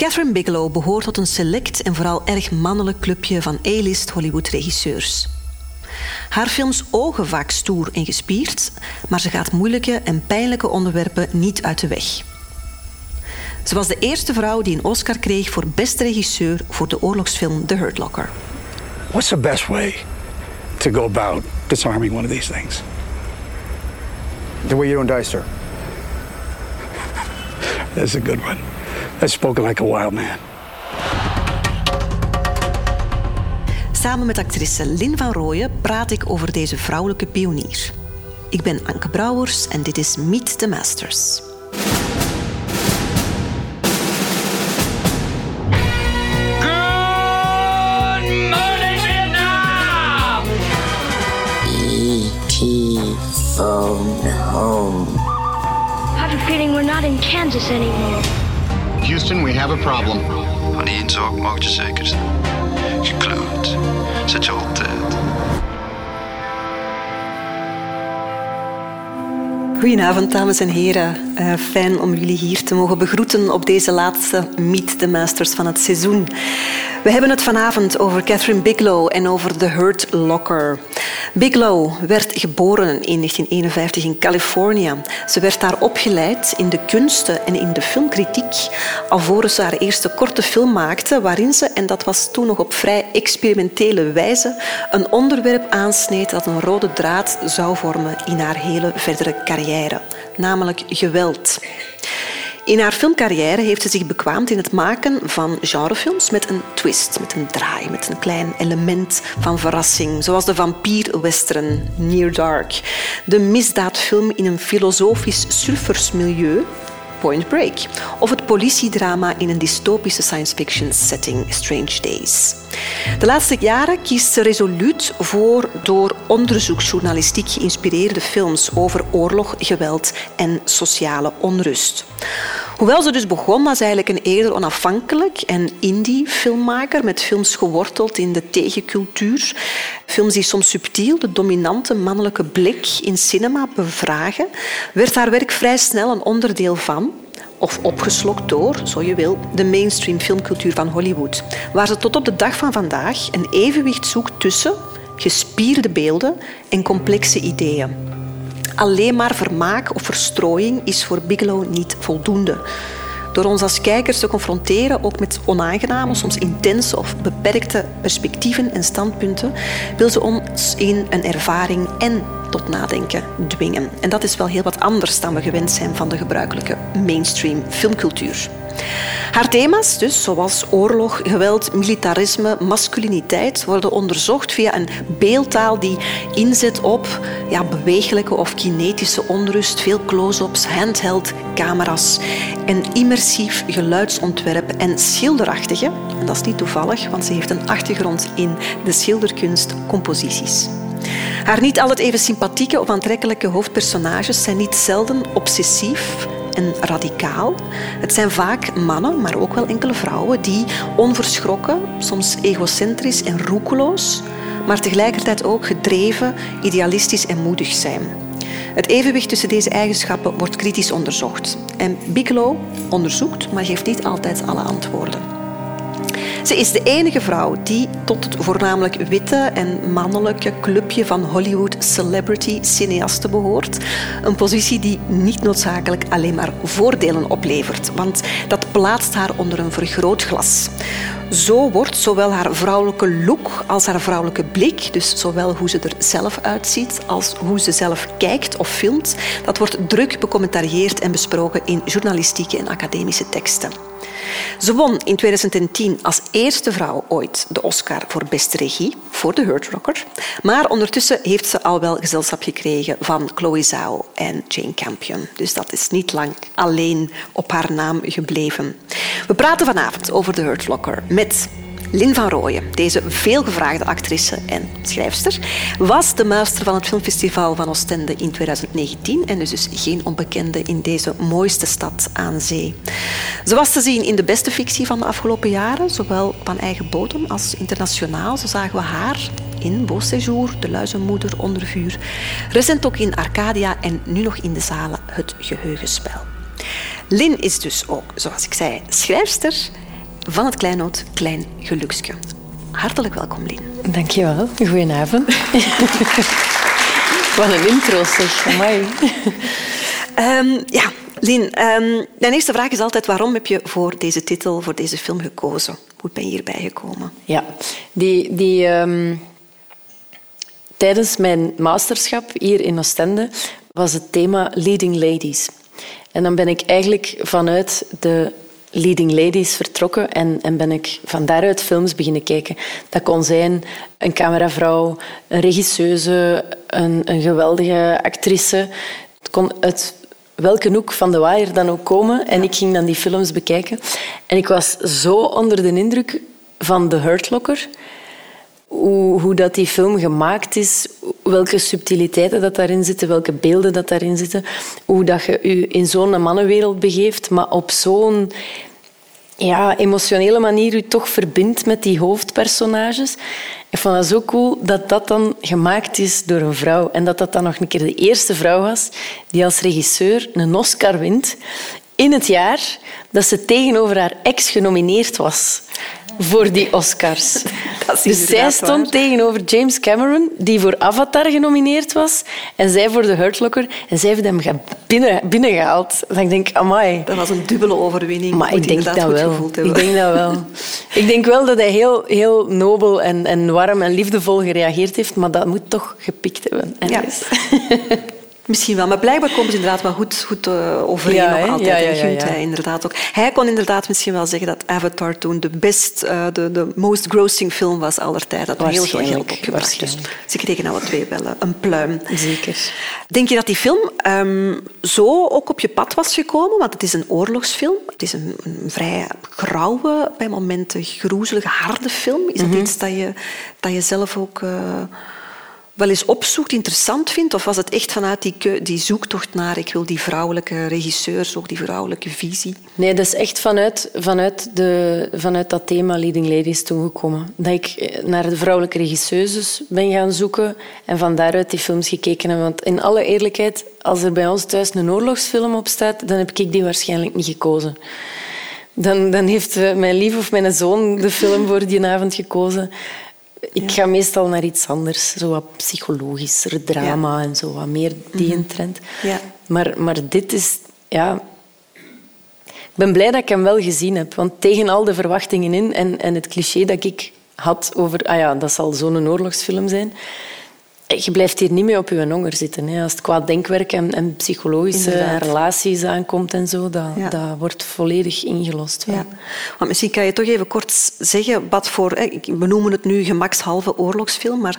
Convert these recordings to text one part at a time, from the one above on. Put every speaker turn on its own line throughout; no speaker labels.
Catherine Bigelow behoort tot een select en vooral erg mannelijk clubje van A-list Hollywood-regisseurs. Haar films ogen vaak stoer en gespierd, maar ze gaat moeilijke en pijnlijke onderwerpen niet uit de weg. Ze was de eerste vrouw die een Oscar kreeg voor beste regisseur voor de oorlogsfilm The Hurt Locker.
What's the best way to go about disarming one of these things?
The way you don't die, sir.
That's a good one. That's spoken like a wild man.
Samen met actrice Lin van Rooyen praat ik over deze vrouwelijke pionier. Ik ben Anke Brouwers en dit is Meet the Masters.
phone home.
I have a feeling we're not in Kansas anymore.
Houston, we have a problem.
Van die inzorg mag je zeker zijn. Gekloot. Zet je altijd.
Goedenavond, dames en heren. Uh, fijn om jullie hier te mogen begroeten op deze laatste Meet the Masters van het seizoen. We hebben het vanavond over Catherine Bigelow en over The Hurt Locker. Bigelow werd geboren in 1951 in Californië. Ze werd daar opgeleid in de kunsten en in de filmkritiek, alvorens ze haar eerste korte film maakte, waarin ze, en dat was toen nog op vrij experimentele wijze, een onderwerp aansneed dat een rode draad zou vormen in haar hele verdere carrière, namelijk geweld. In haar filmcarrière heeft ze zich bekwaamd in het maken van genrefilms met een twist, met een draai, met een klein element van verrassing, zoals de vampierwestern Near Dark, de misdaadfilm in een filosofisch surfersmilieu Point Break. Of het politiedrama in een dystopische science fiction setting Strange Days. De laatste jaren kiest ze resoluut voor door onderzoeksjournalistiek geïnspireerde films over oorlog, geweld en sociale onrust. Hoewel ze dus begon als eigenlijk een eerder onafhankelijk en indie filmmaker met films geworteld in de tegencultuur, films die soms subtiel de dominante mannelijke blik in cinema bevragen, werd haar werk vrij snel een onderdeel van of opgeslokt door, zo je wil, de mainstream filmcultuur van Hollywood, waar ze tot op de dag van vandaag een evenwicht zoekt tussen gespierde beelden en complexe ideeën. Alleen maar vermaak of verstrooiing is voor Bigelow niet voldoende. Door ons als kijkers te confronteren, ook met onaangename, soms intense of beperkte perspectieven en standpunten, wil ze ons in een ervaring en tot nadenken dwingen. En dat is wel heel wat anders dan we gewend zijn van de gebruikelijke mainstream filmcultuur. Haar thema's, dus, zoals oorlog, geweld, militarisme, masculiniteit, worden onderzocht via een beeldtaal die inzet op ja, bewegelijke of kinetische onrust, veel close-ups, handheld camera's en immersief geluidsontwerp en schilderachtige, en dat is niet toevallig, want ze heeft een achtergrond in de schilderkunst composities. Haar niet altijd even sympathieke of aantrekkelijke hoofdpersonages zijn niet zelden obsessief, radicaal. Het zijn vaak mannen, maar ook wel enkele vrouwen, die onverschrokken, soms egocentrisch en roekeloos, maar tegelijkertijd ook gedreven, idealistisch en moedig zijn. Het evenwicht tussen deze eigenschappen wordt kritisch onderzocht. En Bigelow onderzoekt, maar geeft niet altijd alle antwoorden. Ze is de enige vrouw die tot het voornamelijk witte en mannelijke clubje van Hollywood celebrity cineasten behoort. Een positie die niet noodzakelijk alleen maar voordelen oplevert, want dat plaatst haar onder een vergrootglas. Zo wordt zowel haar vrouwelijke look als haar vrouwelijke blik, dus zowel hoe ze er zelf uitziet als hoe ze zelf kijkt of filmt, dat wordt druk becommentarieerd en besproken in journalistieke en academische teksten. Ze won in 2010 als eerste vrouw ooit de Oscar voor beste regie voor The Hurt Rocker. Maar ondertussen heeft ze al wel gezelschap gekregen van Chloe Zhao en Jane Campion. Dus dat is niet lang alleen op haar naam gebleven. We praten vanavond over The Hurt Locker met Lin van Rooyen, deze veelgevraagde actrice en schrijfster, was de master van het Filmfestival van Oostende in 2019 en is dus geen onbekende in deze mooiste stad aan zee. Ze was te zien in de beste fictie van de afgelopen jaren, zowel van eigen bodem als internationaal. Zo zagen we haar in Beau Séjour, De Luizenmoeder, Onder vuur. Recent ook in Arcadia en nu nog in de zalen Het Geheugenspel. Lin is dus ook, zoals ik zei, schrijfster van het Kleinoot Klein Geluksje. Hartelijk welkom, Lien.
Dankjewel. Goedenavond. Wat een intro zeg. Amai.
Um, ja, Lien, um, mijn eerste vraag is altijd waarom heb je voor deze titel, voor deze film gekozen? Hoe ben je hierbij gekomen?
Ja, die, die, um, tijdens mijn masterschap hier in Oostende was het thema Leading Ladies. En dan ben ik eigenlijk vanuit de leading ladies vertrokken en, en ben ik van daaruit films beginnen kijken. Dat kon zijn een cameravrouw, een regisseuse, een, een geweldige actrice. Het kon uit welke hoek van de waaier dan ook komen. En ik ging dan die films bekijken. En ik was zo onder de indruk van The Hurt Locker. Hoe, hoe dat die film gemaakt is, welke subtiliteiten dat daarin zitten, welke beelden dat daarin zitten, hoe dat je je in zo'n mannenwereld begeeft, maar op zo'n ja, emotionele manier je toch verbindt met die hoofdpersonages. Ik vond het zo cool dat dat dan gemaakt is door een vrouw. En dat dat dan nog een keer de eerste vrouw was die als regisseur een Oscar wint in het jaar dat ze tegenover haar ex genomineerd was voor die Oscars. Dus zij stond tegenover James Cameron, die voor Avatar genomineerd was, en zij voor The Hurt Locker. En zij heeft hem binnen, binnengehaald. Denk ik, amai.
Dat was een dubbele overwinning.
Maar ik denk dat wel. Ik denk dat wel. ik denk wel dat hij heel, heel nobel en, en warm en liefdevol gereageerd heeft, maar dat moet toch gepikt hebben. Ja.
Misschien wel, maar blijkbaar komen ze inderdaad wel goed, goed uh, overeen ja, altijd. Ja, ja, ja, hij inderdaad ook. Hij kon inderdaad misschien wel zeggen dat Avatar toen de best, uh, de, de most grossing film was aller tijden. Dat heel veel geld opgebracht. Dus ze kregen alle twee wel eh, een pluim.
Zeker.
Denk je dat die film um, zo ook op je pad was gekomen? Want het is een oorlogsfilm. Het is een, een vrij grauwe, bij momenten groezelige, harde film. Is dat mm -hmm. iets dat je, dat je zelf ook... Uh, wel eens opzoekt, interessant vindt? Of was het echt vanuit die, die zoektocht naar ik wil die vrouwelijke regisseurs, ook die vrouwelijke visie?
Nee, dat is echt vanuit, vanuit, de, vanuit dat thema Leading Ladies toegekomen. Dat ik eh, naar de vrouwelijke regisseuses ben gaan zoeken en van daaruit die films gekeken heb. Want in alle eerlijkheid, als er bij ons thuis een oorlogsfilm op staat, dan heb ik die waarschijnlijk niet gekozen. Dan, dan heeft eh, mijn lief of mijn zoon de film voor die avond gekozen. Ik ga meestal naar iets anders, zo wat psychologischer drama en zo wat meer die mm trend. Ja. Maar, maar dit is, ja. Ik ben blij dat ik hem wel gezien heb, want tegen al de verwachtingen in en, en het cliché dat ik had over, ah ja, dat zal zo'n oorlogsfilm zijn, je blijft hier niet mee op je honger zitten. Hè. Als het qua denkwerk en, en psychologische relaties aankomt en zo, dat, dat wordt volledig ingelost. Ja.
Want misschien kan je toch even kort zeggen wat voor... We noemen het nu gemakshalve oorlogsfilm, maar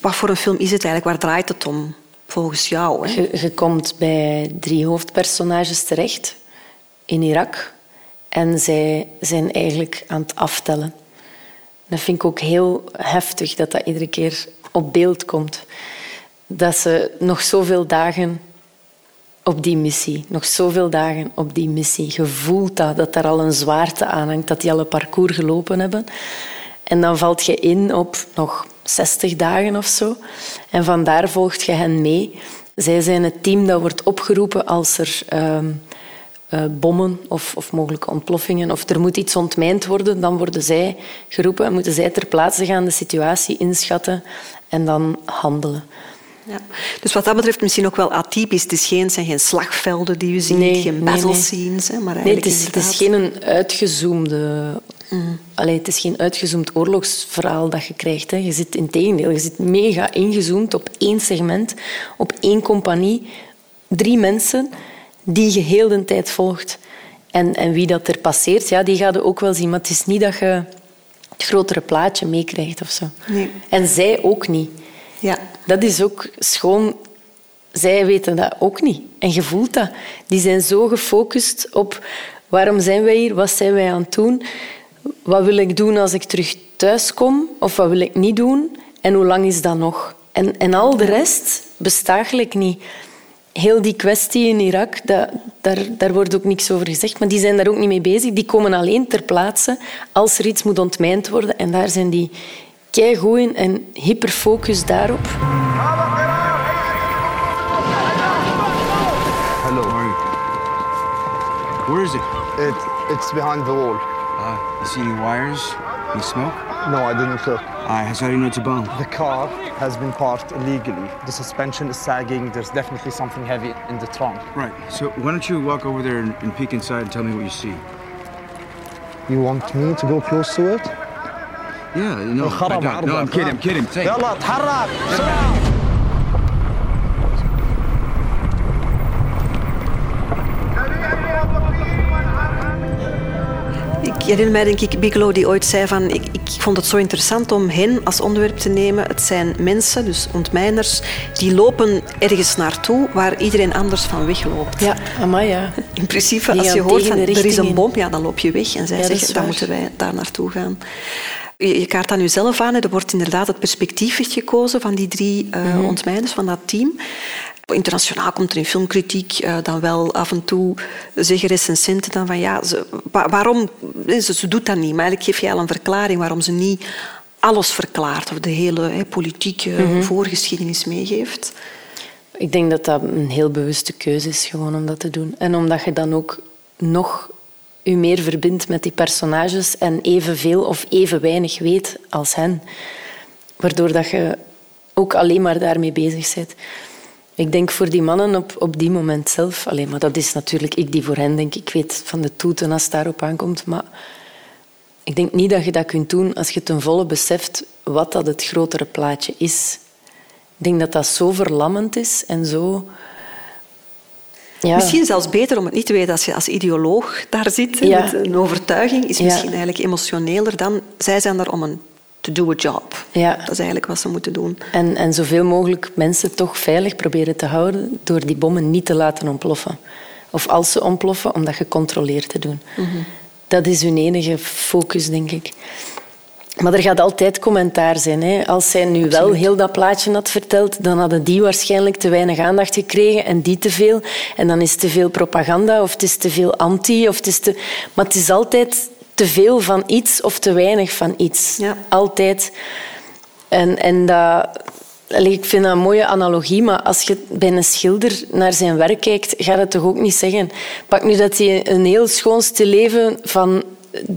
wat voor een film is het eigenlijk? Waar draait het om, volgens jou?
Hè? Je, je komt bij drie hoofdpersonages terecht in Irak en zij zijn eigenlijk aan het aftellen. Dat vind ik ook heel heftig, dat dat iedere keer op beeld komt. Dat ze nog zoveel dagen op die missie, nog zoveel dagen op die missie. Je dat, dat er al een zwaarte aan hangt, dat die al een parcours gelopen hebben. En dan valt je in op nog 60 dagen of zo. En vandaar volgt je hen mee. Zij zijn het team dat wordt opgeroepen als er uh, uh, bommen of, of, mogelijke ontploffingen of er moet iets ontmijnd worden, dan worden zij geroepen en moeten zij ter plaatse gaan de situatie inschatten en dan handelen.
Ja. Dus wat dat betreft misschien ook wel atypisch. Het, is geen, zijn geen slagvelden die je ziet, nee, geen battle nee, maar
nee, het is, het is geen uitgezoomde... Mm. Allee, het is geen uitgezoomd oorlogsverhaal dat je krijgt. Hè. Je zit in tegendeel, je zit mega ingezoomd op één segment, op één compagnie, drie mensen die je heel de tijd volgt. En, en wie dat er passeert, ja, die gaat je ook wel zien. Maar het is niet dat je het grotere plaatje meekrijgt of zo. Nee. En zij ook niet. Ja. Dat is ook schoon. Zij weten dat ook niet. En je voelt dat. Die zijn zo gefocust op waarom zijn wij hier, wat zijn wij aan het doen, wat wil ik doen als ik terug thuis kom of wat wil ik niet doen en hoe lang is dat nog. En, en al de rest bestaat eigenlijk niet heel die kwestie in Irak, dat, daar, daar wordt ook niks over gezegd, maar die zijn daar ook niet mee bezig. Die komen alleen ter plaatse als er iets moet ontmijnd worden. En daar zijn die keigoed in en hyperfocus daarop.
Hello.
Where is it?
it? It's behind the wall.
Uh, you see any wires? Any smoke?
No, I didn't look.
Alright, so how do you know it's a bomb?
The car has been parked illegally. The suspension is sagging. There's definitely something heavy in the trunk.
Right, so why don't you walk over there and, and peek inside and tell me what you see?
You want me to go close to it?
Yeah, no, I
خرب
don't. no, I'm
عرضك.
kidding, I'm kidding. Say,
يلا اتحرك بسرعة
herinner mij, denk ik, Bigelow die ooit zei van... Ik, ik vond het zo interessant om hen als onderwerp te nemen. Het zijn mensen, dus ontmijners, die lopen ergens naartoe waar iedereen anders van wegloopt.
Ja, amai, ja.
In principe, als je hoort van er is een bom, ja, dan loop je weg. En zij
Ja,
zeggen, dan moeten wij daar naartoe gaan. Je, kaart aan jezelf aan. Er wordt inderdaad het perspectief gekozen van die drie
Mhm.
ontmijners, van dat team. Internationaal komt er in filmkritiek eh, dan wel af en toe zeggen recensenten dan van ja, ze, wa- waarom, ze, ze doet dat niet. Maar eigenlijk geef je al een verklaring waarom ze niet alles verklaart of de hele politieke
Mhm.
voorgeschiedenis meegeeft.
Ik denk dat dat een heel bewuste keuze is gewoon om dat te doen. En omdat je dan ook nog je meer verbindt met die personages en evenveel of even weinig weet als hen. Waardoor dat je ook alleen maar daarmee bezig bent. Ik denk voor die mannen op, op die moment zelf, alleen maar dat is natuurlijk ik die voor hen denk. Ik weet van de toeten als het daarop aankomt, maar ik denk niet dat je dat kunt doen als je ten volle beseft wat dat het grotere plaatje is. Ik denk dat dat zo verlammend is en zo... Ja.
Misschien zelfs beter om het niet te weten als je als ideoloog daar zit.
Ja.
Met een overtuiging is
Ja.
misschien eigenlijk emotioneler dan... Zij zijn er om een to do a job.
Ja.
Dat is eigenlijk wat ze moeten doen.
En, en zoveel mogelijk mensen toch veilig proberen te houden door die bommen niet te laten ontploffen. Of als ze ontploffen, om dat gecontroleerd te doen. Dat is hun enige focus, denk ik. Maar er gaat altijd commentaar zijn. Hè. Als zij nu wel heel dat plaatje had verteld, dan hadden die waarschijnlijk te weinig aandacht gekregen en die te veel. En dan is het te veel propaganda of het is te veel anti. Of het is te... Maar het is altijd te veel van iets of te weinig van iets.
Ja.
Altijd. En, en dat, ik vind dat een mooie analogie, maar als je bij een schilder naar zijn werk kijkt, gaat het toch ook niet zeggen. Pak nu dat hij een heel schoonste leven van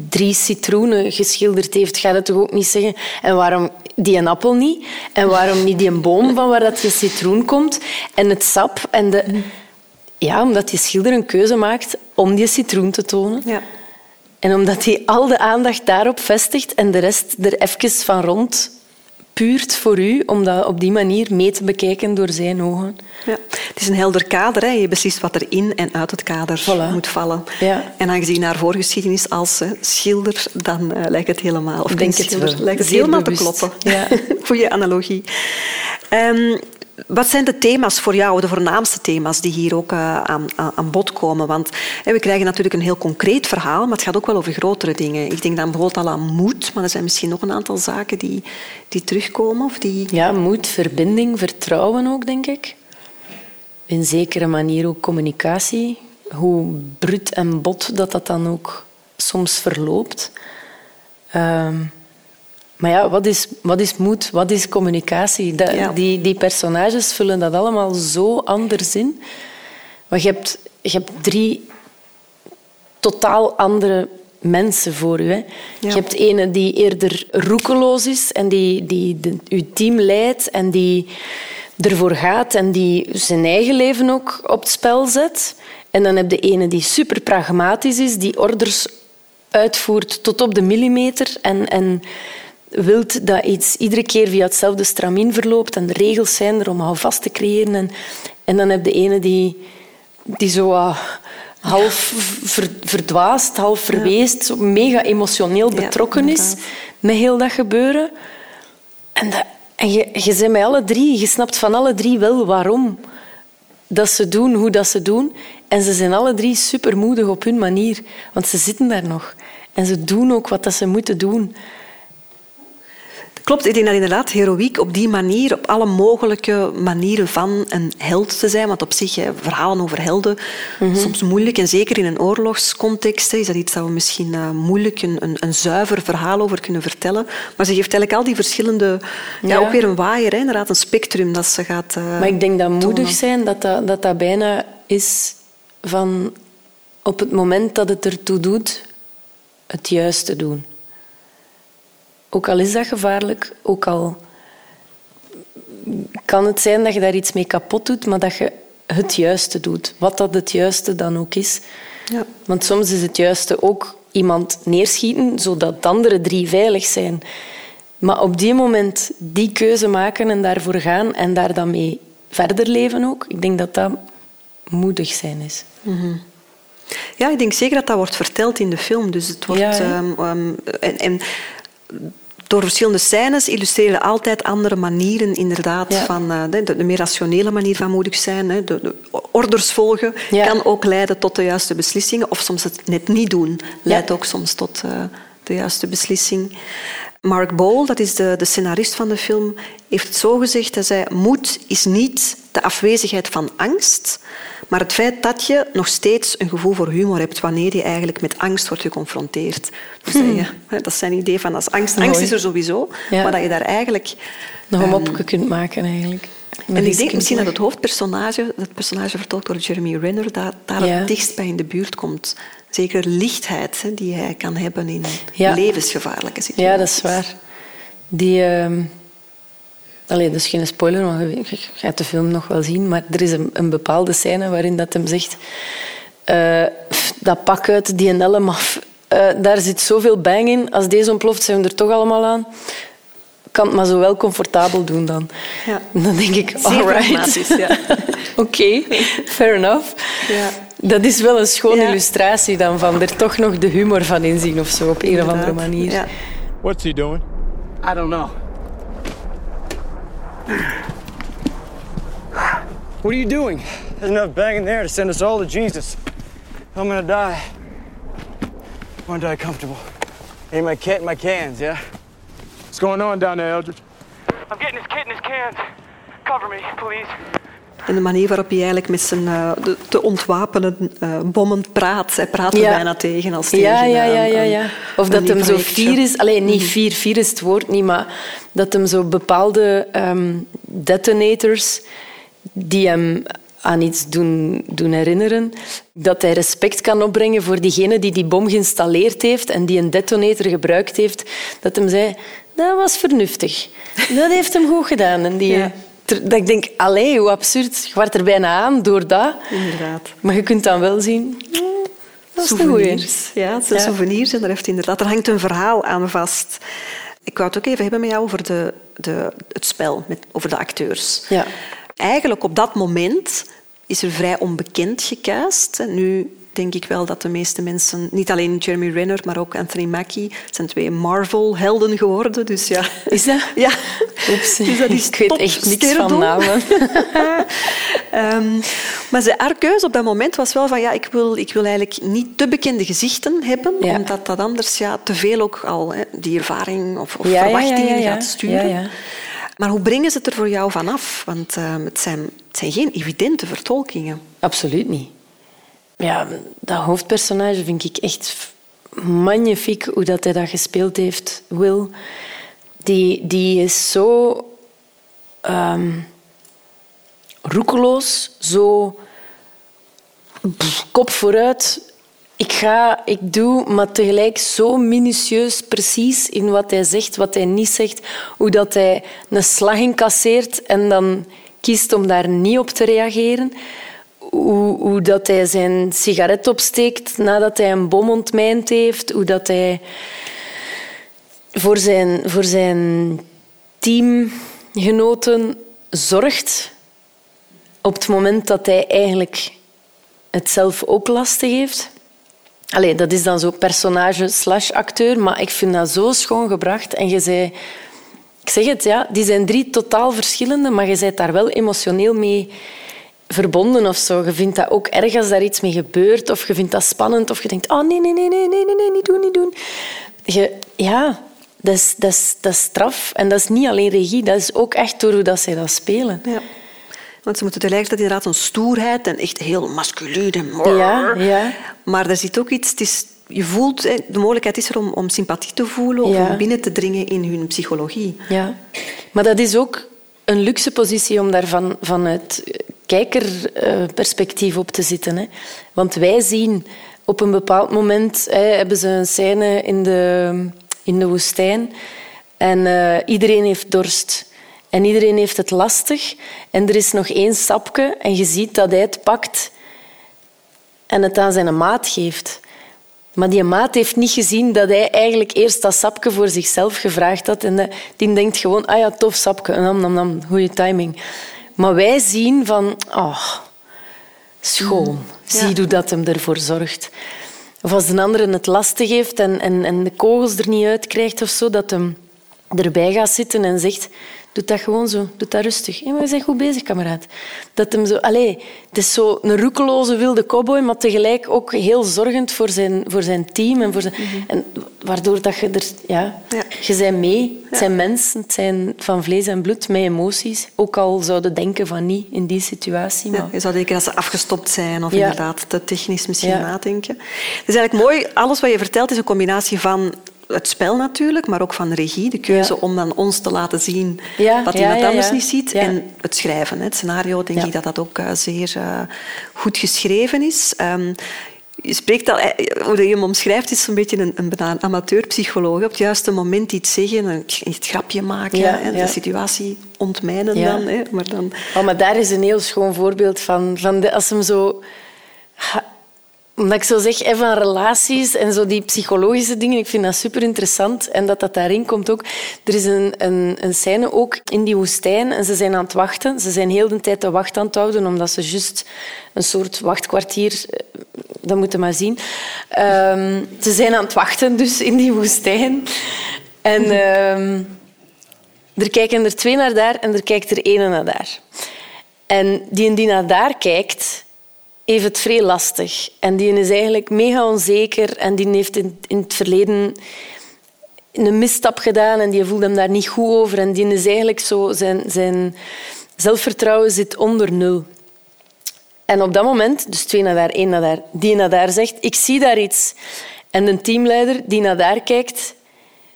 drie citroenen geschilderd heeft, gaat het toch ook niet zeggen. En waarom die een appel niet? En waarom niet die een boom van waar dat je citroen komt? En het sap en de... Ja, omdat die schilder een keuze maakt om die citroen te tonen.
Ja.
En omdat hij al de aandacht daarop vestigt en de rest er even van rond puurt voor u, om dat op die manier mee te bekijken door zijn ogen.
Ja. Het is een helder kader. Hè. Je beslist wat er in en uit het kader
Voilà.
moet vallen.
Ja.
En aangezien haar voorgeschiedenis als eh, schilder, dan eh, lijkt het helemaal... Of
denk het wel.
lijkt het helemaal
bewust.
te kloppen.
Ja.
Goeie analogie. Ehm, wat zijn de thema's voor jou, de voornaamste thema's die hier ook eh, aan, aan, bod komen? Want we krijgen natuurlijk een heel concreet verhaal, maar het gaat ook wel over grotere dingen. Ik denk dan bijvoorbeeld al aan moed, maar er zijn misschien nog een aantal zaken die, die terugkomen. Of die...
Ja, moed, verbinding, vertrouwen ook, denk ik. In zekere manier ook communicatie. Hoe brut en bot dat dat dan ook soms verloopt. Ehm, maar ja, wat is, wat is moed? Wat is communicatie? Dat,
Ja.
die, die personages vullen dat allemaal zo anders in. Maar je hebt, je hebt drie totaal andere mensen voor u. Hè. Je hebt ene die eerder roekeloos is en die, die de, uw team leidt en die ervoor gaat en die zijn eigen leven ook op het spel zet. En dan heb je ene die super pragmatisch is, die orders uitvoert tot op de millimeter en, en wilt dat iets iedere keer via hetzelfde stramien verloopt en de regels zijn er om houvast te creëren. En, en dan heb je ene die, die zo ah, half ver- verdwaasd, half verweest, zo mega emotioneel
Ja,
betrokken is met heel dat gebeuren. En, dat, en je, je bent met alle drie, je snapt van alle drie wel waarom dat ze doen, hoe dat ze doen. En ze zijn alle drie supermoedig op hun manier, want ze zitten daar nog. En ze doen ook wat dat ze moeten doen.
Klopt, ik denk dat inderdaad heroïek op die manier, op alle mogelijke manieren van een held te zijn, want op zich, hè, verhalen over helden,
Mhm.
soms moeilijk. En zeker in een oorlogscontext hè, is dat iets dat we misschien eh, moeilijk een, een, een zuiver verhaal over kunnen vertellen. Maar ze geeft eigenlijk al die verschillende... Ja,
Ja.
ook weer een waaier, hè, inderdaad, een spectrum dat ze gaat eh,
Maar ik denk dat moedig
tonen.
zijn, dat dat, dat dat bijna is van op het moment dat het ertoe doet, het juiste doen. Ook al is dat gevaarlijk, ook al kan het zijn dat je daar iets mee kapot doet, maar dat je het juiste doet. Wat dat het juiste dan ook is.
Ja.
Want soms is het juiste ook iemand neerschieten, zodat de andere drie veilig zijn. Maar op die moment die keuze maken en daarvoor gaan en daar dan mee verder leven ook, ik denk dat dat moedig zijn is.
Ja, ik denk zeker dat dat wordt verteld in de film. Dus het wordt,
Ja,
ehm, ehm, en, en door verschillende scènes illustreren altijd andere manieren inderdaad
Ja.
van eh, de, de meer rationele manier van moedig zijn. hè. De, de orders volgen
Ja.
kan ook leiden tot de juiste beslissingen. Of soms het net niet doen leidt ook soms tot eh, de juiste beslissing. Mark Bowl, dat is de, de scenarist van de film, heeft het zo gezegd. Hij zei, moed is niet de afwezigheid van angst, maar het feit dat je nog steeds een gevoel voor humor hebt wanneer je eigenlijk met angst wordt geconfronteerd. Dus dat, je, dat is zijn idee van als angst. Angst
Mooi.
is er sowieso,
Ja.
maar dat je daar eigenlijk...
Nog een
ehm,
mopje kunt maken eigenlijk.
En ik denk misschien dat het hoofdpersonage, dat personage vertolkt door Jeremy Renner, dat daar
Ja.
het dichtst bij in de buurt komt. Zeker lichtheid hè, die hij kan hebben in
Ja.
levensgevaarlijke situaties.
Ja, dat is waar. Die... ehm Allee, dat is geen spoiler, maar je, gaat de film nog wel zien. Maar er is een, een bepaalde scène waarin dat hem zegt... eh, pff, dat pak uit die helm af. eh, daar zit zoveel bang in. Als deze ontploft, zijn we er toch allemaal aan. Kan het maar zo wel comfortabel doen dan.
Ja.
Dan denk ik,
Zeer
alright.
ja.
Oké, fair enough.
Ja.
Dat is wel een schone
Ja.
illustratie dan van er toch nog de humor van inzien of zo, op een of andere manier.
Ja.
What's he doing?
I don't know.
What are you doing?
There's enough bang in there to send us all to Jesus. I'm gonna die. I wanna die comfortable. Ain't my kit and my cans, yeah?
What's going on down there, Eldridge?
I'm getting his kit in his cans. Cover me, please.
En de manier waarop hij eigenlijk met zijn eh, de, te ontwapenen eh bommend praat. Hij praat er
Ja.
bijna tegen als tegen
Ja, ja, ja, ja, ja. Of dat hem zo fier is. Alleen niet fier, fier is het woord niet, maar dat hem zo bepaalde ehm, detonators die hem aan iets doen, doen herinneren, dat hij respect kan opbrengen voor diegene die die bom geïnstalleerd heeft en die een detonator gebruikt heeft, dat hem zei, dat was vernuftig. Dat heeft hem goed gedaan. En die,
Ja.
Dat ik denk, allee, hoe absurd. Je wordt er bijna aan door dat.
Inderdaad.
Maar je kunt dan wel zien, dat is
souvenirs. Ja, het zijn
Ja.
souvenirs en daar heeft inderdaad, er hangt een verhaal aan vast. Ik wou het ook even hebben met jou over de, de, het spel, met, over de acteurs.
Ja.
Eigenlijk op dat moment is er vrij onbekend gecast. En Nu denk ik wel dat de meeste mensen, niet alleen Jeremy Renner, maar ook Anthony Mackie, zijn twee Marvel-helden geworden. Dus ja.
Is dat?
Ja.
Oeps,
Dus dat is
ik weet echt niks van namen.
Ehm, maar ze, haar keuze op dat moment was wel van ja, ik wil, ik wil eigenlijk niet te bekende gezichten hebben,
Ja.
omdat dat anders ja, te veel ook al hè, die ervaring of, of
Ja,
verwachtingen
ja,
gaat sturen.
Ja, ja.
Maar hoe brengen ze het er voor jou vanaf? Want ehm, het, zijn, het zijn geen evidente vertolkingen.
Absoluut niet. Ja, dat hoofdpersonage vind ik echt magnifiek hoe dat hij dat gespeeld heeft. Will, die, die is zo ehm, roekeloos, zo kop vooruit. Ik ga, ik doe, maar tegelijk zo minutieus precies in wat hij zegt, wat hij niet zegt. Hoe dat hij een slag incasseert en dan kiest om daar niet op te reageren. Hoe, dat hij zijn sigaret opsteekt nadat hij een bom ontmijnd heeft. Hoe dat hij voor zijn, voor zijn teamgenoten zorgt op het moment dat hij eigenlijk het zelf ook lastig heeft. Allee, dat is dan zo personage slash acteur, maar ik vind dat zo schoon gebracht. En je zei... Ik zeg het, ja, die zijn drie totaal verschillende, maar je bent daar wel emotioneel mee verbonden of zo. Je vindt dat ook erg als daar iets mee gebeurt, of je vindt dat spannend, of je denkt, oh nee, nee, nee, nee, nee, nee, nee niet doen, niet doen. Je, ja, dat is, dat, is, dat is straf. En dat is niet alleen regie, dat is ook echt door hoe dat zij dat spelen.
Ja. Want ze moeten tegelijkertijd inderdaad een stoerheid en echt heel masculien en
Ja, ja.
Maar er zit ook iets, het is, je voelt, de mogelijkheid is er om, om sympathie te voelen of
Ja.
om binnen te dringen in hun psychologie.
Ja, maar dat is ook een luxe positie om daar van, vanuit kijkerperspectief op te zitten. Hè. Want wij zien op een bepaald moment hè, hebben ze een scène in de, in de woestijn en eh, iedereen heeft dorst. En iedereen heeft het lastig. En er is nog één sapje en je ziet dat hij het pakt en het aan zijn maat geeft. Maar die maat heeft niet gezien dat hij eigenlijk eerst dat sapje voor zichzelf gevraagd had. En die denkt gewoon, ah ja, tof sapje, nam, nam, nam, goede timing. Maar wij zien van, oh, schoon. Zie hoe dat hem ervoor zorgt. Of als een andere het lastig heeft en, en, en de kogels er niet uit krijgt of zo, dat hem erbij gaat zitten en zegt Doe dat gewoon zo. Doe dat rustig. Ja, maar we zijn goed bezig, kameraad. Dat hem zo... Allee, het is zo een roekeloze wilde cowboy, maar tegelijk ook heel zorgend voor zijn, voor zijn team. En, voor zijn, mhm. en waardoor dat je er... Ja, ja. Je bent mee. Het zijn mensen. Het zijn van vlees en bloed, met emoties. Ook al zouden denken van niet in die situatie. Maar...
je zou denken dat ze afgestopt zijn of inderdaad te technisch misschien nadenken. Het is eigenlijk mooi. Alles wat je vertelt is een combinatie van het spel natuurlijk, maar ook van de regie. De keuze om dan ons te laten zien wat iemand anders niet ziet. En het schrijven. Het scenario, denk ik dat dat ook uh, zeer uh, goed geschreven is. Um, je spreekt al, eh, hoe je hem omschrijft, is een beetje een, een amateurpsycholoog. Op het juiste moment iets zeggen, een, een grapje maken, ja, hè, de situatie ontmijnen dan. Hè, maar, dan...
Oh, maar daar is een heel schoon voorbeeld van. van de, als hem zo omdat ik zo zeg, van relaties en zo die psychologische dingen, ik vind dat super interessant. En dat dat daarin komt ook. Er is een, een, een scène ook in die woestijn en ze zijn aan het wachten. Ze zijn heel de tijd de wacht aan het houden, omdat ze juist een soort wachtkwartier... Eh, dat moeten maar zien. Um, ze zijn aan het wachten dus in die woestijn. En um, er kijken er twee naar daar en er kijkt er één naar daar. En die die naar daar kijkt heeft het vrij lastig. En die is eigenlijk mega onzeker en die heeft in, in het verleden een misstap gedaan en die voelt hem daar niet goed over. En die is eigenlijk zo, zijn, zijn zelfvertrouwen zit onder nul. En op dat moment, dus twee naar daar, één naar daar, die naar daar zegt, ik zie daar iets. En de teamleider die naar daar kijkt,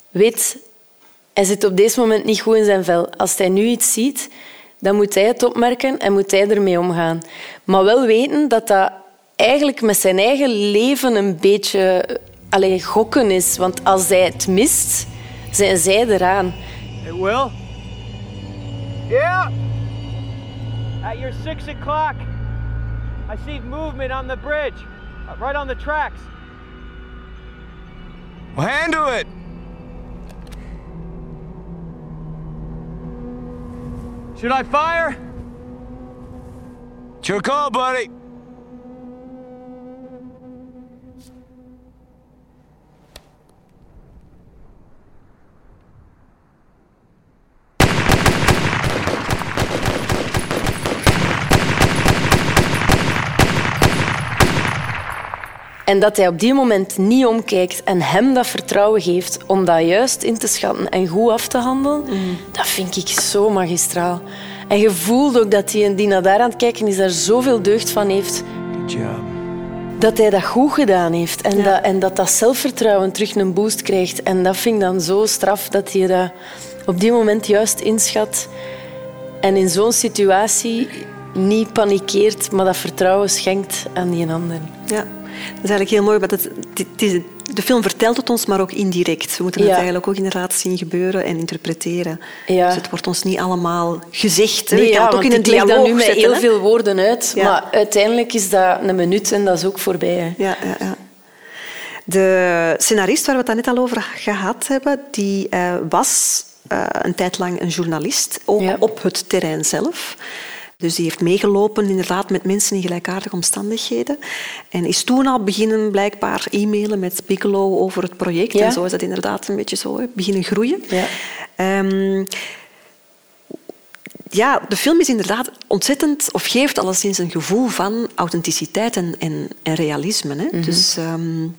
weet, hij zit op deze moment niet goed in zijn vel. Als hij nu iets ziet, dan moet hij het opmerken en moet hij ermee omgaan. Maar wel weten dat dat eigenlijk met zijn eigen leven een beetje alleen gokken is. Want als hij het mist, zijn zij eraan.
Hey, Will? Yeah? At your six o'clock, I see movement on the bridge, right on the tracks.
Well, handle it! Should I fire? It's your call, buddy.
En dat hij op die moment niet omkijkt en hem dat vertrouwen geeft om dat juist in te schatten en goed af te handelen, mm. dat vind ik zo magistraal. En je voelt ook dat hij die naar daar aan het kijken is, daar zoveel deugd van heeft. Dat hij dat goed gedaan heeft en, dat, en dat dat zelfvertrouwen terug een boost krijgt. En dat vind ik dan zo straf dat hij dat op die moment juist inschat. En in zo'n situatie niet panikeert, maar dat vertrouwen schenkt aan die ander.
Ja. Dat is eigenlijk heel mooi, want het, het de film vertelt het ons, maar ook indirect. We moeten het eigenlijk ook inderdaad zien gebeuren en interpreteren. Ja. Dus het wordt ons niet allemaal gezegd.
Nee, kan het ook in een dialoog dat nu met heel veel woorden uit, maar uiteindelijk is dat een minuut en dat is ook voorbij.
Ja, ja, ja. De scenarist waar we het net al over gehad hebben, die uh, was uh, een tijd lang een journalist, ook op het terrein zelf. Dus die heeft meegelopen inderdaad met mensen in gelijkaardige omstandigheden. En is toen al beginnen blijkbaar e-mailen met Bigelow over het project. En zo is dat inderdaad een beetje zo beginnen groeien. Ja. Um, ja, de film is inderdaad ontzettend, of geeft alleszins een gevoel van authenticiteit en, en, en realisme. Hè? Mm Dus um,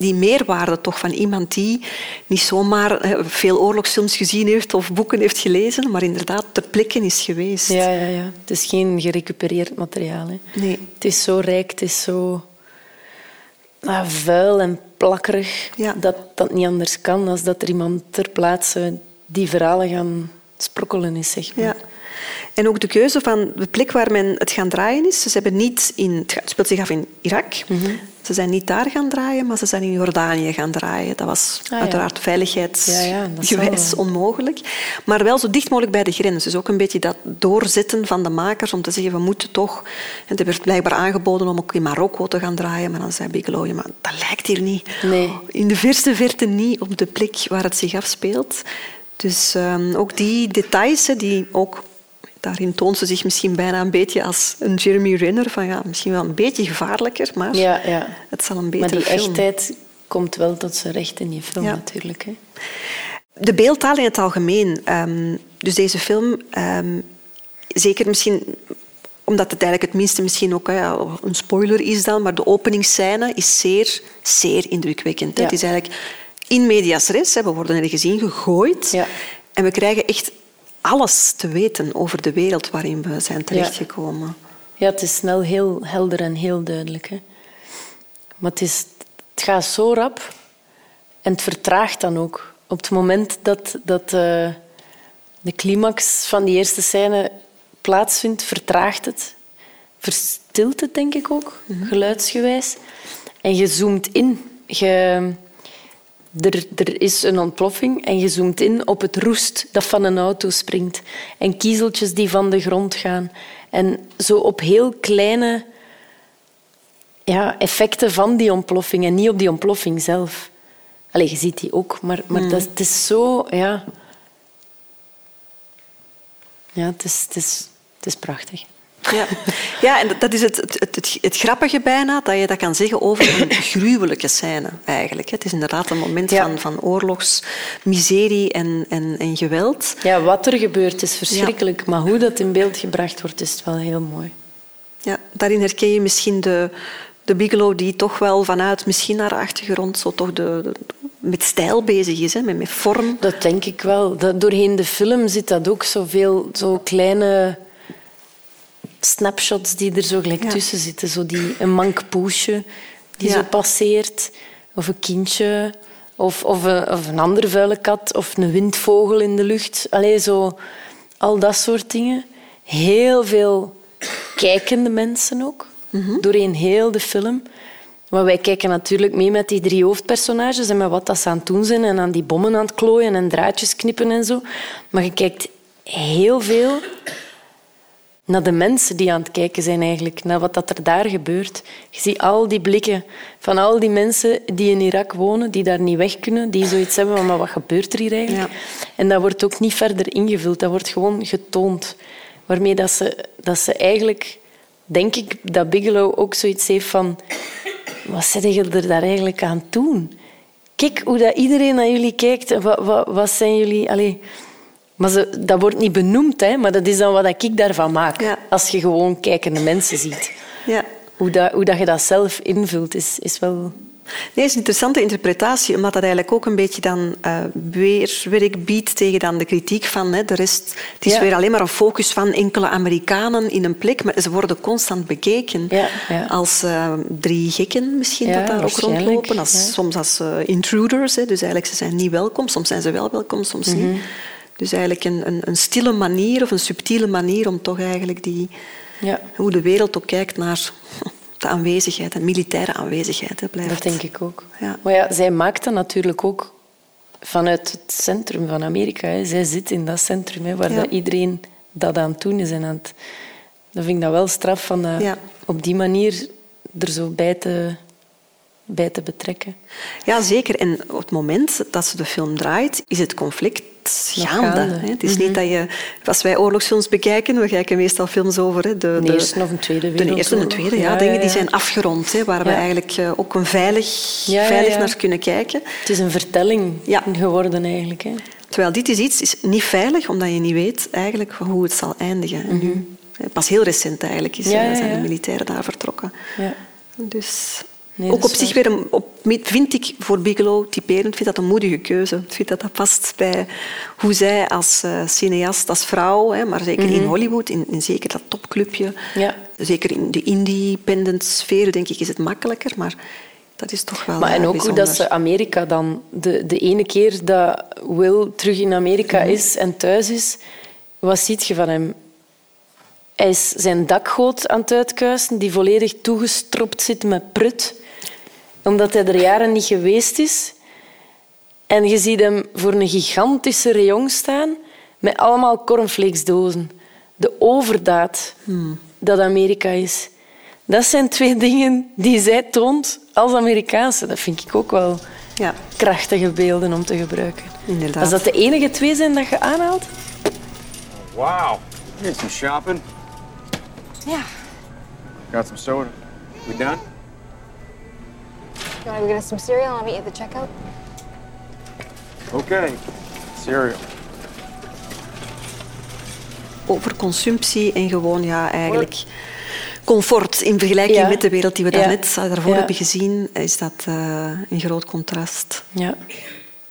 die meerwaarde toch van iemand die niet zomaar veel oorlogsfilms gezien heeft of boeken heeft gelezen, maar inderdaad ter plekke is geweest.
Ja, ja, ja. Het is geen gerecupereerd materiaal. Hè.
Nee.
Het is zo rijk, het is zo ah, vuil en plakkerig ja. dat dat niet anders kan dan dat er iemand ter plaatse die verhalen gaan sprokkelen is. Zeg maar.
ja. En ook de keuze van de plek waar men het gaan draaien is. Ze hebben niet in, het speelt zich af in Irak.
Mhm.
Ze zijn niet daar gaan draaien, maar ze zijn in Jordanië gaan draaien. Dat was
Ah, ja.
uiteraard
Ja, ja, dat
veiligheidsgewijs onmogelijk. Maar wel zo dicht mogelijk bij de grens. Dus ook een beetje dat doorzetten van de makers om te zeggen, we moeten toch... En er werd blijkbaar aangeboden om ook in Marokko te gaan draaien. Maar dan zei Bigelow, ja, maar dat lijkt hier niet.
Nee.
In de verste verte niet op de plek waar het zich afspeelt. Dus ehm, ook die details, die ook... Daarin toont ze zich misschien bijna een beetje als een Jeremy Renner. Van, ja, misschien wel een beetje gevaarlijker, maar
Ja, ja.
het zal een
Maar
betere
die
film.
echtheid komt wel tot zijn recht in die film
Ja.
natuurlijk. Hè.
De beeldtaal in het algemeen. ehm, dus deze film, ehm, zeker misschien omdat het eigenlijk het minste misschien ook ja, een spoiler is dan, maar de openingsscène is zeer, zeer indrukwekkend.
Ja.
Het is eigenlijk in medias res, hè, we worden ergens in gegooid
Ja.
en we krijgen echt alles te weten over de wereld waarin we zijn terechtgekomen.
Ja, het is snel heel helder en heel duidelijk. Hè. Maar het, is, het gaat zo rap en het vertraagt dan ook. Op het moment dat, dat eh, de climax van die eerste scène plaatsvindt, vertraagt het. Verstilt het, denk ik ook, geluidsgewijs. En je zoomt in. Je, er, er is een ontploffing en je zoomt in op het roest dat van een auto springt. En kiezeltjes die van de grond gaan. En zo op heel kleine ja, effecten van die ontploffing en niet op die ontploffing zelf. Allee, je ziet die ook, maar, maar dat, het is zo... Ja, ja het, is, het, is, het is prachtig.
Ja, ja en dat is het, het, het, het grappige bijna, dat je dat kan zeggen over een gruwelijke scène eigenlijk. Het is inderdaad een moment
Ja.
van, van oorlogsmiserie en, en, en geweld.
Ja, wat er gebeurt is verschrikkelijk, maar hoe dat in beeld gebracht wordt, is wel heel mooi.
Ja, daarin herken je misschien de, de Bigelow die toch wel vanuit misschien haar achtergrond zo toch de, de- met stijl bezig is, hè, met, met vorm.
Dat denk ik wel. Dat, doorheen de film zit dat ook zoveel zo kleine snapshots die er zo gelijk
Ja.
tussen zitten. Zo die, een mank poesje die
Ja.
zo passeert, of een kindje, of, of, een, of een andere vuile kat, of een windvogel in de lucht. Allee, zo, al dat soort dingen. Heel veel kijkende mensen ook, doorheen heel de film. Maar wij kijken natuurlijk mee met die drie hoofdpersonages en met wat dat ze aan het doen zijn en aan die bommen aan het klooien en draadjes knippen en zo. Maar je kijkt heel veel naar de mensen die aan het kijken zijn eigenlijk, naar wat dat er daar gebeurt. Je ziet al die blikken van al die mensen die in Irak wonen, die daar niet weg kunnen, die zoiets hebben van, maar wat gebeurt er hier eigenlijk?
Ja.
En dat wordt ook niet verder ingevuld, dat wordt gewoon getoond. Waarmee dat ze, dat ze eigenlijk, denk ik, dat Bigelow ook zoiets heeft van, wat zit je er daar eigenlijk aan doen? Kijk hoe dat iedereen naar jullie kijkt. Wat, wat, wat zijn jullie... Allee. Maar ze, dat wordt niet benoemd, hè, maar dat is dan wat ik daarvan maak.
Ja.
Als je gewoon kijkende mensen ziet.
Ja.
Hoe, dat, hoe dat je dat zelf invult, is, is wel...
Nee, is een interessante interpretatie, omdat dat eigenlijk ook een beetje dan eh weerwerk biedt tegen dan de kritiek van hè, de rest. Het is
Ja.
weer alleen maar een focus van enkele Amerikanen in een plek, maar ze worden constant bekeken
Ja, ja.
als eh, drie gekken misschien dat daar ook rondlopen. Als. Soms als eh, intruders, hè, dus eigenlijk ze zijn niet welkom. Soms zijn ze wel welkom, soms
Mhm.
niet. Dus eigenlijk een, een, een stille manier of een subtiele manier om toch eigenlijk die,
Ja,
hoe de wereld ook kijkt naar de aanwezigheid, de militaire aanwezigheid. Hè, blijft.
dat denk ik ook.
Ja.
Maar ja, zij maakt dat natuurlijk ook vanuit het centrum van Amerika. Hè. Zij zit in dat centrum hè, waar
Ja.
dat iedereen dat aan het doen is. En aan het... Dan vind ik dat wel straf van dat
Ja.
op die manier er zo bij te, bij te betrekken.
Ja, zeker. En op het moment dat ze de film draait, is het conflict gaande.
gaande.
hè. Het is niet dat je... Als wij oorlogsfilms bekijken, we kijken meestal films over... Hè, de,
De Eerste of een Tweede
De Eerste en de
Wereldoorlog.
Tweede, ja.
Ja,
dingen
ja,
die zijn afgerond, hè, waar we eigenlijk eh, ook een veilig, veilig naar kunnen kijken.
Het is een vertelling geworden eigenlijk. Hè.
Terwijl dit is iets is niet veilig, omdat je niet weet eigenlijk hoe het zal eindigen. En nu, eh, pas heel recent eigenlijk is,
Mhm.
Zijn de militairen daar vertrokken.
Ja.
Dus
Nee,
ook op zich
waar.
weer een, op, vind ik voor Bigelow typerend, vind dat een moedige keuze. Ik vind dat dat past bij hoe zij als eh, cineast, als vrouw, hè, maar zeker in Hollywood, in, in zeker dat topclubje,
Mhm. Ja.
zeker in de independent sfeer, denk ik, is het makkelijker, maar dat is toch wel
Maar en ook hoe dat ze Amerika dan... De, de ene keer dat Will terug in Amerika
Mhm.
is en thuis is, wat ziet je van hem? Hij is zijn dakgoot aan het uitkuisen, die volledig toegestropt zit met prut. Omdat hij er jaren niet geweest is. En je ziet hem voor een gigantische rayon staan met allemaal cornflakesdozen. De overdaad dat Amerika is. Dat zijn twee dingen die zij toont als Amerikaanse. Dat vind ik ook wel
Ja,
krachtige beelden om te gebruiken.
inderdaad.
Als dat de enige twee zijn dat je aanhaalt?
Wow. Need some shopping.
Yeah.
Got some soda. We done?
You want to go get us some cereal and I'll meet you at the checkout?
Okay. Cereal.
over consumptie en gewoon ja, eigenlijk comfort in vergelijking
Ja.
met de wereld die we
Ja.
daarnet daarvoor
Ja.
hebben gezien, is dat eh, een groot contrast.
Ja.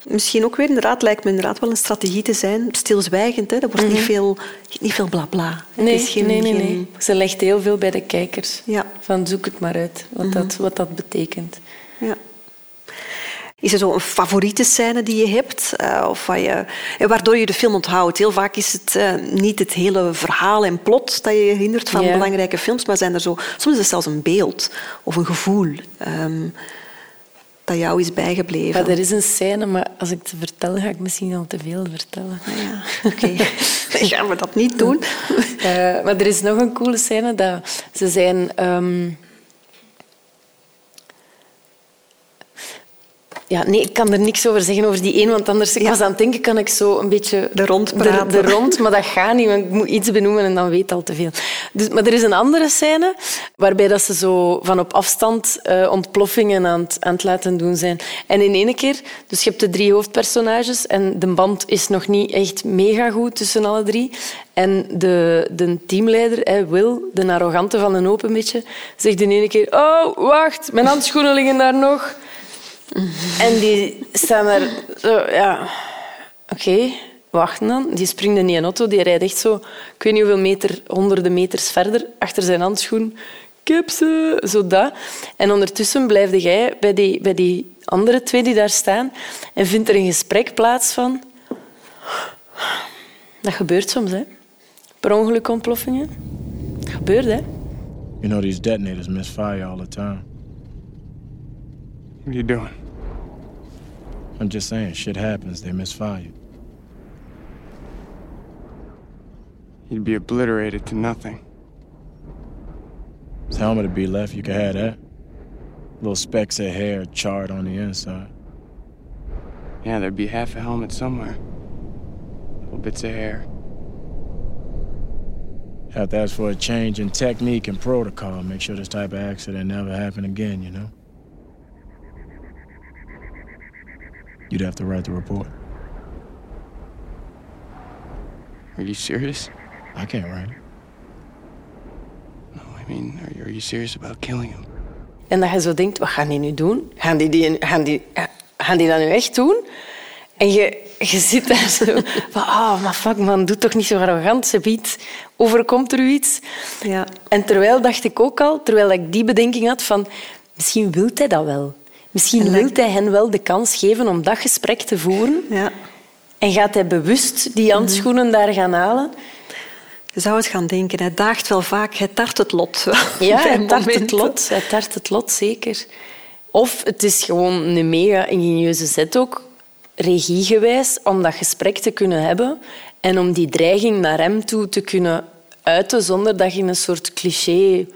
Misschien ook weer, inderdaad, lijkt me inderdaad wel een strategie te zijn, stilzwijgend. Hè. Er wordt niet, veel, niet veel blabla. Het
Mhm. Nee,
is geen,
nee, nee,
geen-
nee. Ze legt heel veel bij de kijkers.
Ja.
Van zoek het maar uit, wat, dat, wat dat betekent.
Ja. Is er zo een favoriete scène die je hebt, eh, of wat je, en waardoor je de film onthoudt? Heel vaak is het eh, niet het hele verhaal en plot dat je hindert van
Ja.
belangrijke films, maar zijn er zo, soms is het zelfs een beeld of een gevoel ehm, dat jou is bijgebleven.
Maar er is een scène, maar als ik het vertel, ga ik misschien al te veel vertellen.
Ah ja, Oké, dan gaan we dat niet doen.
Eh, maar er is nog een coole scène. Dat ze zijn... ehm, Ja, nee, ik kan er niks over zeggen over die één, want anders ik
Ja.
was aan het denken, kan ik zo een beetje
De rond praten.
de rond, maar dat gaat niet, want ik moet iets benoemen en dan weet al te veel. Dus, maar er is een andere scène waarbij dat ze zo van op afstand eh, ontploffingen aan het, aan het laten doen zijn. En in één keer, dus je hebt de drie hoofdpersonages en de band is nog niet echt mega goed tussen alle drie. En de, de teamleider, hè, Will, de arrogante van een open beetje, zegt in één keer... Oh, wacht, mijn handschoenen liggen daar nog. En die staan daar zo, ja... Oké, wachten dan. Die springt in die auto, die rijdt echt zo... Ik weet niet hoeveel meter, honderden meters verder, achter zijn handschoen. Ze, zo dat. En ondertussen blijf jij bij die, bij die andere twee die daar staan en vindt er een gesprek plaats van... Dat gebeurt soms, hè. Per ongeluk ontploffingen. Dat gebeurt, hè.
You know, these detonators misfire all the time.
What are you doing?
I'm just saying, shit happens, they misfire.
You'd be obliterated to nothing.
This helmet would be left, you could have that. Little specks of hair charred on the inside.
Yeah, there'd be half a helmet somewhere. Little bits of hair.
Have to ask for a change in technique and protocol. Make sure this type of accident never happen again, you know? You'd have to write the report.
Are you serious?
I can't write it.
No, I mean, are you, are you serious about killing him?
En dat je zo denkt, wat gaan die nu doen? Gaan die, die, gaan die, gaan die dat nu echt doen? En je, je zit daar zo van, ah, maar fuck man, doe toch niet zo arrogant. Ze biedt, overkomt er u iets?
Ja.
En terwijl dacht ik ook al, terwijl ik die bedenking had van, misschien wil hij dat wel. Misschien wil hij hen wel de kans geven om dat gesprek te voeren.
Ja.
En gaat hij bewust die handschoenen daar gaan halen?
Je zou het gaan denken, hij daagt wel vaak, hij tart het lot.
Ja, hij tart het lot. Hij tart het lot, zeker. Of het is gewoon een mega ingenieuze zet ook, regiegewijs, om dat gesprek te kunnen hebben en om die dreiging naar hem toe te kunnen uiten zonder dat je in een soort cliché,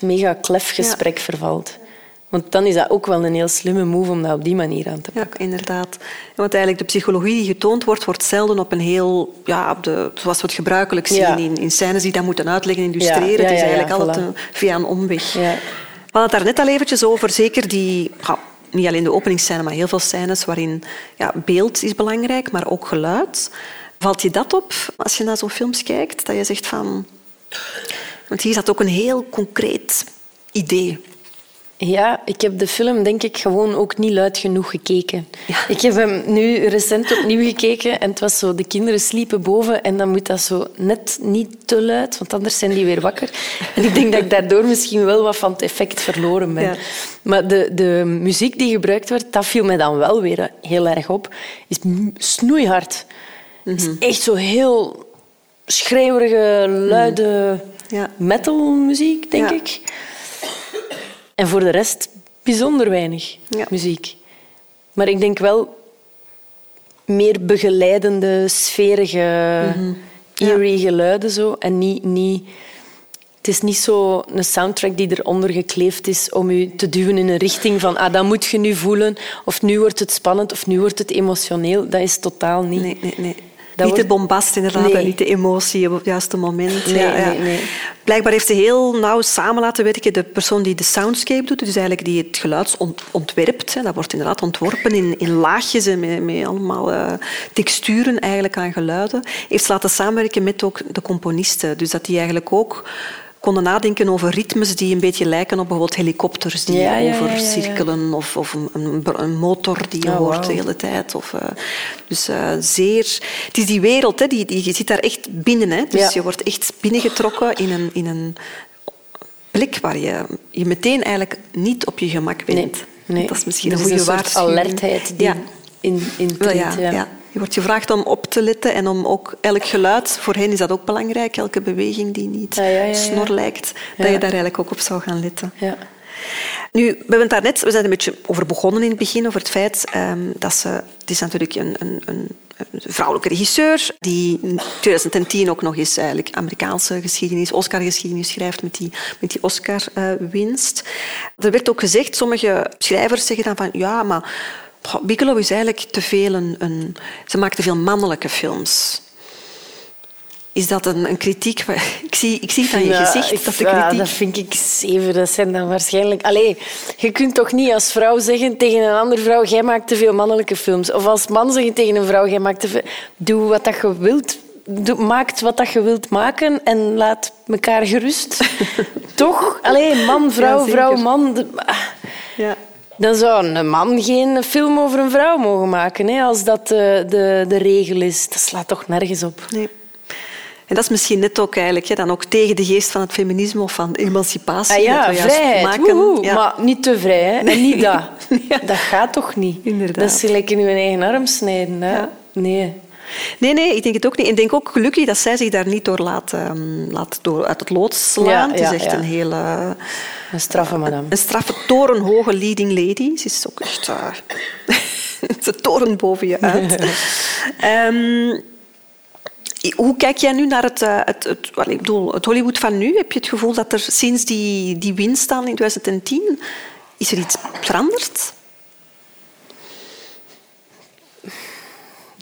mega klef gesprek vervalt. Want dan is dat ook wel een heel slimme move om dat op die manier aan te pakken.
Ja, inderdaad. Want eigenlijk de psychologie die getoond wordt, wordt zelden op een heel, ja, op de, zoals we het gebruikelijk zien
Ja.
in, in scènes die dat moeten uitleggen, illustreren.
Ja, ja,
het is eigenlijk altijd
voilà.
een, via een omweg.
Ja.
We hadden het daar net al eventjes over, zeker die... niet alleen de openingsscène, maar heel veel scènes waarin ja, beeld is belangrijk, maar ook geluid. Valt je dat op als je naar zo'n films kijkt? Dat je zegt van... Want hier zat ook een heel concreet idee.
Ja, ik heb de film denk ik gewoon ook niet luid genoeg gekeken. Ik heb hem nu recent opnieuw gekeken en het was zo, de kinderen sliepen boven en dan moet dat zo net niet te luid, want anders zijn die weer wakker. En ik denk dat ik daardoor misschien wel wat van het effect verloren ben.
Ja.
Maar de, de muziek die gebruikt werd, dat viel mij dan wel weer heel erg op, is snoeihard. Het is echt zo heel schreeuwerige, luide metalmuziek, denk ik. En voor de rest bijzonder weinig muziek. Maar ik denk wel meer begeleidende, sferige,
Mhm.
eerie geluiden zo. En niet, niet... Het is niet zo een soundtrack die eronder gekleefd is om u te duwen in een richting van ah, dat moet je nu voelen, of nu wordt het spannend, of nu wordt het emotioneel. Dat is totaal niet.
Nee, nee, nee. Niet de bombast inderdaad,
Nee.
en niet de emotie op het juiste moment.
Nee,
ja, ja.
nee.
Blijkbaar heeft ze heel nauw samen laten werken de persoon die de soundscape doet, dus eigenlijk die het geluid ont- ontwerpt. hè. Dat wordt inderdaad ontworpen in, in laagjes en met, met allemaal eh, texturen eigenlijk aan geluiden. Heeft ze laten samenwerken met ook de componisten, dus dat die eigenlijk ook konden nadenken over ritmes die een beetje lijken op bijvoorbeeld helikopters die
Ja, ja, ja,
over
ja, ja.
cirkelen of, of een, een, een motor die je
Oh,
hoort de hele tijd. Of, eh, dus eh, zeer... Het is die wereld, hè, die, die, je zit daar echt binnen. Hè, dus je wordt echt binnengetrokken in een, in een plek waar je je meteen eigenlijk niet op je gemak bent.
Nee.
Dat is misschien
Er
een goede
soort
waarschuwing.
alertheid die
Ja.
in, in
ja. Je wordt gevraagd om op te letten en om ook elk geluid, voor hen is dat ook belangrijk, elke beweging die niet
Ja, ja, ja, ja.
snor lijkt, dat je daar eigenlijk ook op zou gaan letten.
Ja.
Nu, we hebben het daar net, we zijn er een beetje over begonnen in het begin, over het feit ehm, dat ze... Het is natuurlijk een, een, een, vrouwelijke regisseur die in 2010 ook nog eens eigenlijk Amerikaanse geschiedenis, Oscar-geschiedenis schrijft met die, met die Oscar-winst. er werd ook gezegd, sommige schrijvers zeggen dan van ja, maar Bigelow is eigenlijk te veel een, een... Ze maakt te veel mannelijke films. Is dat een, een kritiek? Ik zie, ik zie het aan je
Ja,
gezicht dat de
ja,
kritiek...
dat vind ik zeven. Dat zijn dan waarschijnlijk... Allee, je kunt toch niet als vrouw zeggen tegen een andere vrouw jij maakt te veel mannelijke films. Of als man zeggen tegen een vrouw jij maakt te veel... Doe wat dat je wilt. Doe, maakt wat dat je wilt maken en laat elkaar gerust. toch? Allee, man, vrouw,
Ja,
vrouw, man. De-.
Ja.
Dan zou een man geen film over een vrouw mogen maken, hè, als dat de, de, de regel is. Dat slaat toch nergens op.
Nee. En dat is misschien net ook eigenlijk hè, dan ook tegen de geest van het feminisme of van emancipatie.
Ah ja, vrijheid.
maken.
woehoe.
Ja.
Maar niet te vrij. Hè? En niet dat. Dat gaat toch niet?
Inderdaad.
Dat is gelijk in uw eigen arm snijden. Hè?
Ja.
Nee.
Nee, nee, ik denk het ook niet. Ik denk ook gelukkig dat zij zich daar niet door laat, ehm, laat door uit het lood slaan.
Ja,
het is echt een hele...
Een straffe madame.
Een straffe, torenhoge leading lady. Ze is ook echt... eh, ze toren boven je uit. Ehm, hoe kijk jij nu naar het, eh, het, het, ik bedoel, het Hollywood van nu? Heb je het gevoel dat er sinds die, die winst dan in 2010... Is er iets veranderd?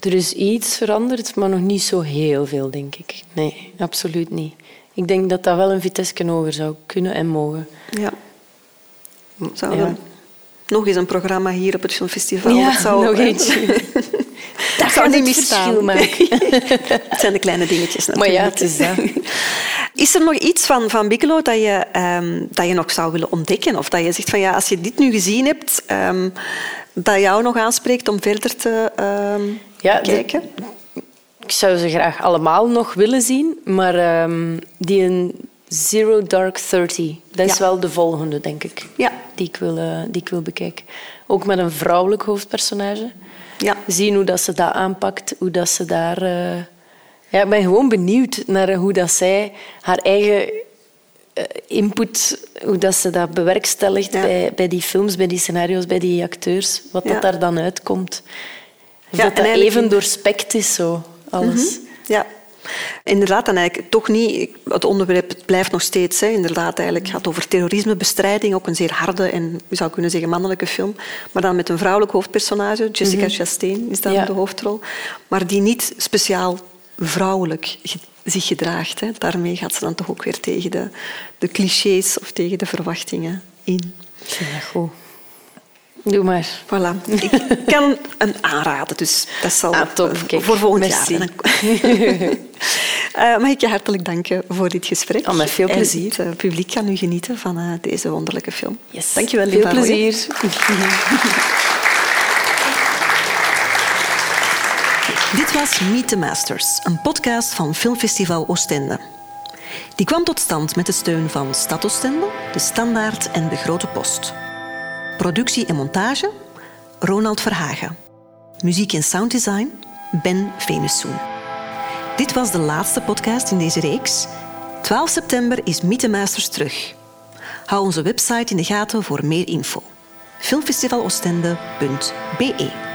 Er is iets veranderd, maar nog niet zo heel veel, denk ik. Nee, absoluut niet. Ik denk dat dat wel een vitesse hoger zou kunnen en mogen.
Ja. Zouden
Ja.
nog eens een programma hier op het filmfestival?
Ja,
dat zou,
nog eentje.
Dat zou niet misstaan.
maken.
Het zijn de kleine dingetjes
Maar
natuurlijk.
ja, het is dat.
Is er nog iets van, van Bigelow dat je, ehm, dat je nog zou willen ontdekken? Of dat je zegt van ja, als je dit nu gezien hebt, ehm, dat jou nog aanspreekt om verder te ehm,
Ja, de-
kijken?
Ik zou ze graag allemaal nog willen zien, maar ehm, die een Zero Dark Thirty, dat is
Ja.
wel de volgende, denk ik,
Ja.
die, ik wil, eh, die ik wil bekijken. Ook met een vrouwelijk hoofdpersonage.
Ja.
Zien hoe dat ze dat aanpakt, hoe dat ze daar... eh, Ja, ik ben gewoon benieuwd naar hoe dat zij haar eigen eh, input, hoe dat ze dat bewerkstelligt
Ja.
bij, bij die films, bij die scenario's, bij die acteurs, wat
Ja.
dat daar dan uitkomt.
Ja,
dat dat even doorspekt is, zo, alles.
Ja. Inderdaad, en eigenlijk toch niet... Het onderwerp blijft nog steeds, hè, inderdaad, eigenlijk gaat over terrorismebestrijding, ook een zeer harde en, je zou kunnen zeggen, mannelijke film. Maar dan met een vrouwelijk hoofdpersonage, Jessica Chastain is dan
Ja.
de hoofdrol. Maar die niet speciaal vrouwelijk zich gedraagt. Hè. Daarmee gaat ze dan toch ook weer tegen de, de clichés of tegen de verwachtingen in.
Dat goed. Doe maar.
Voilà. Ik kan hem aanraden, dus dat zal
Ah, top. Kijk,
voor volgend
merci.
jaar. Eh, mag ik je hartelijk danken voor dit gesprek.
Oh, met veel
En
plezier.
het eh, publiek kan nu genieten van eh, deze wonderlijke film.
Yes.
Dankjewel,
Veel
Liva Roy.
plezier.
Dit was Meet the Masters, een podcast van Filmfestival Oostende. Die kwam tot stand met de steun van Stad Oostende, De Standaard en De Grote Post. Productie en montage Ronald Verhagen. Muziek en sounddesign Ben Venussoen. Dit was de laatste podcast in deze reeks. 12 september is Mythemasters terug. Hou onze website in de gaten voor meer info. filmfestivalostende.be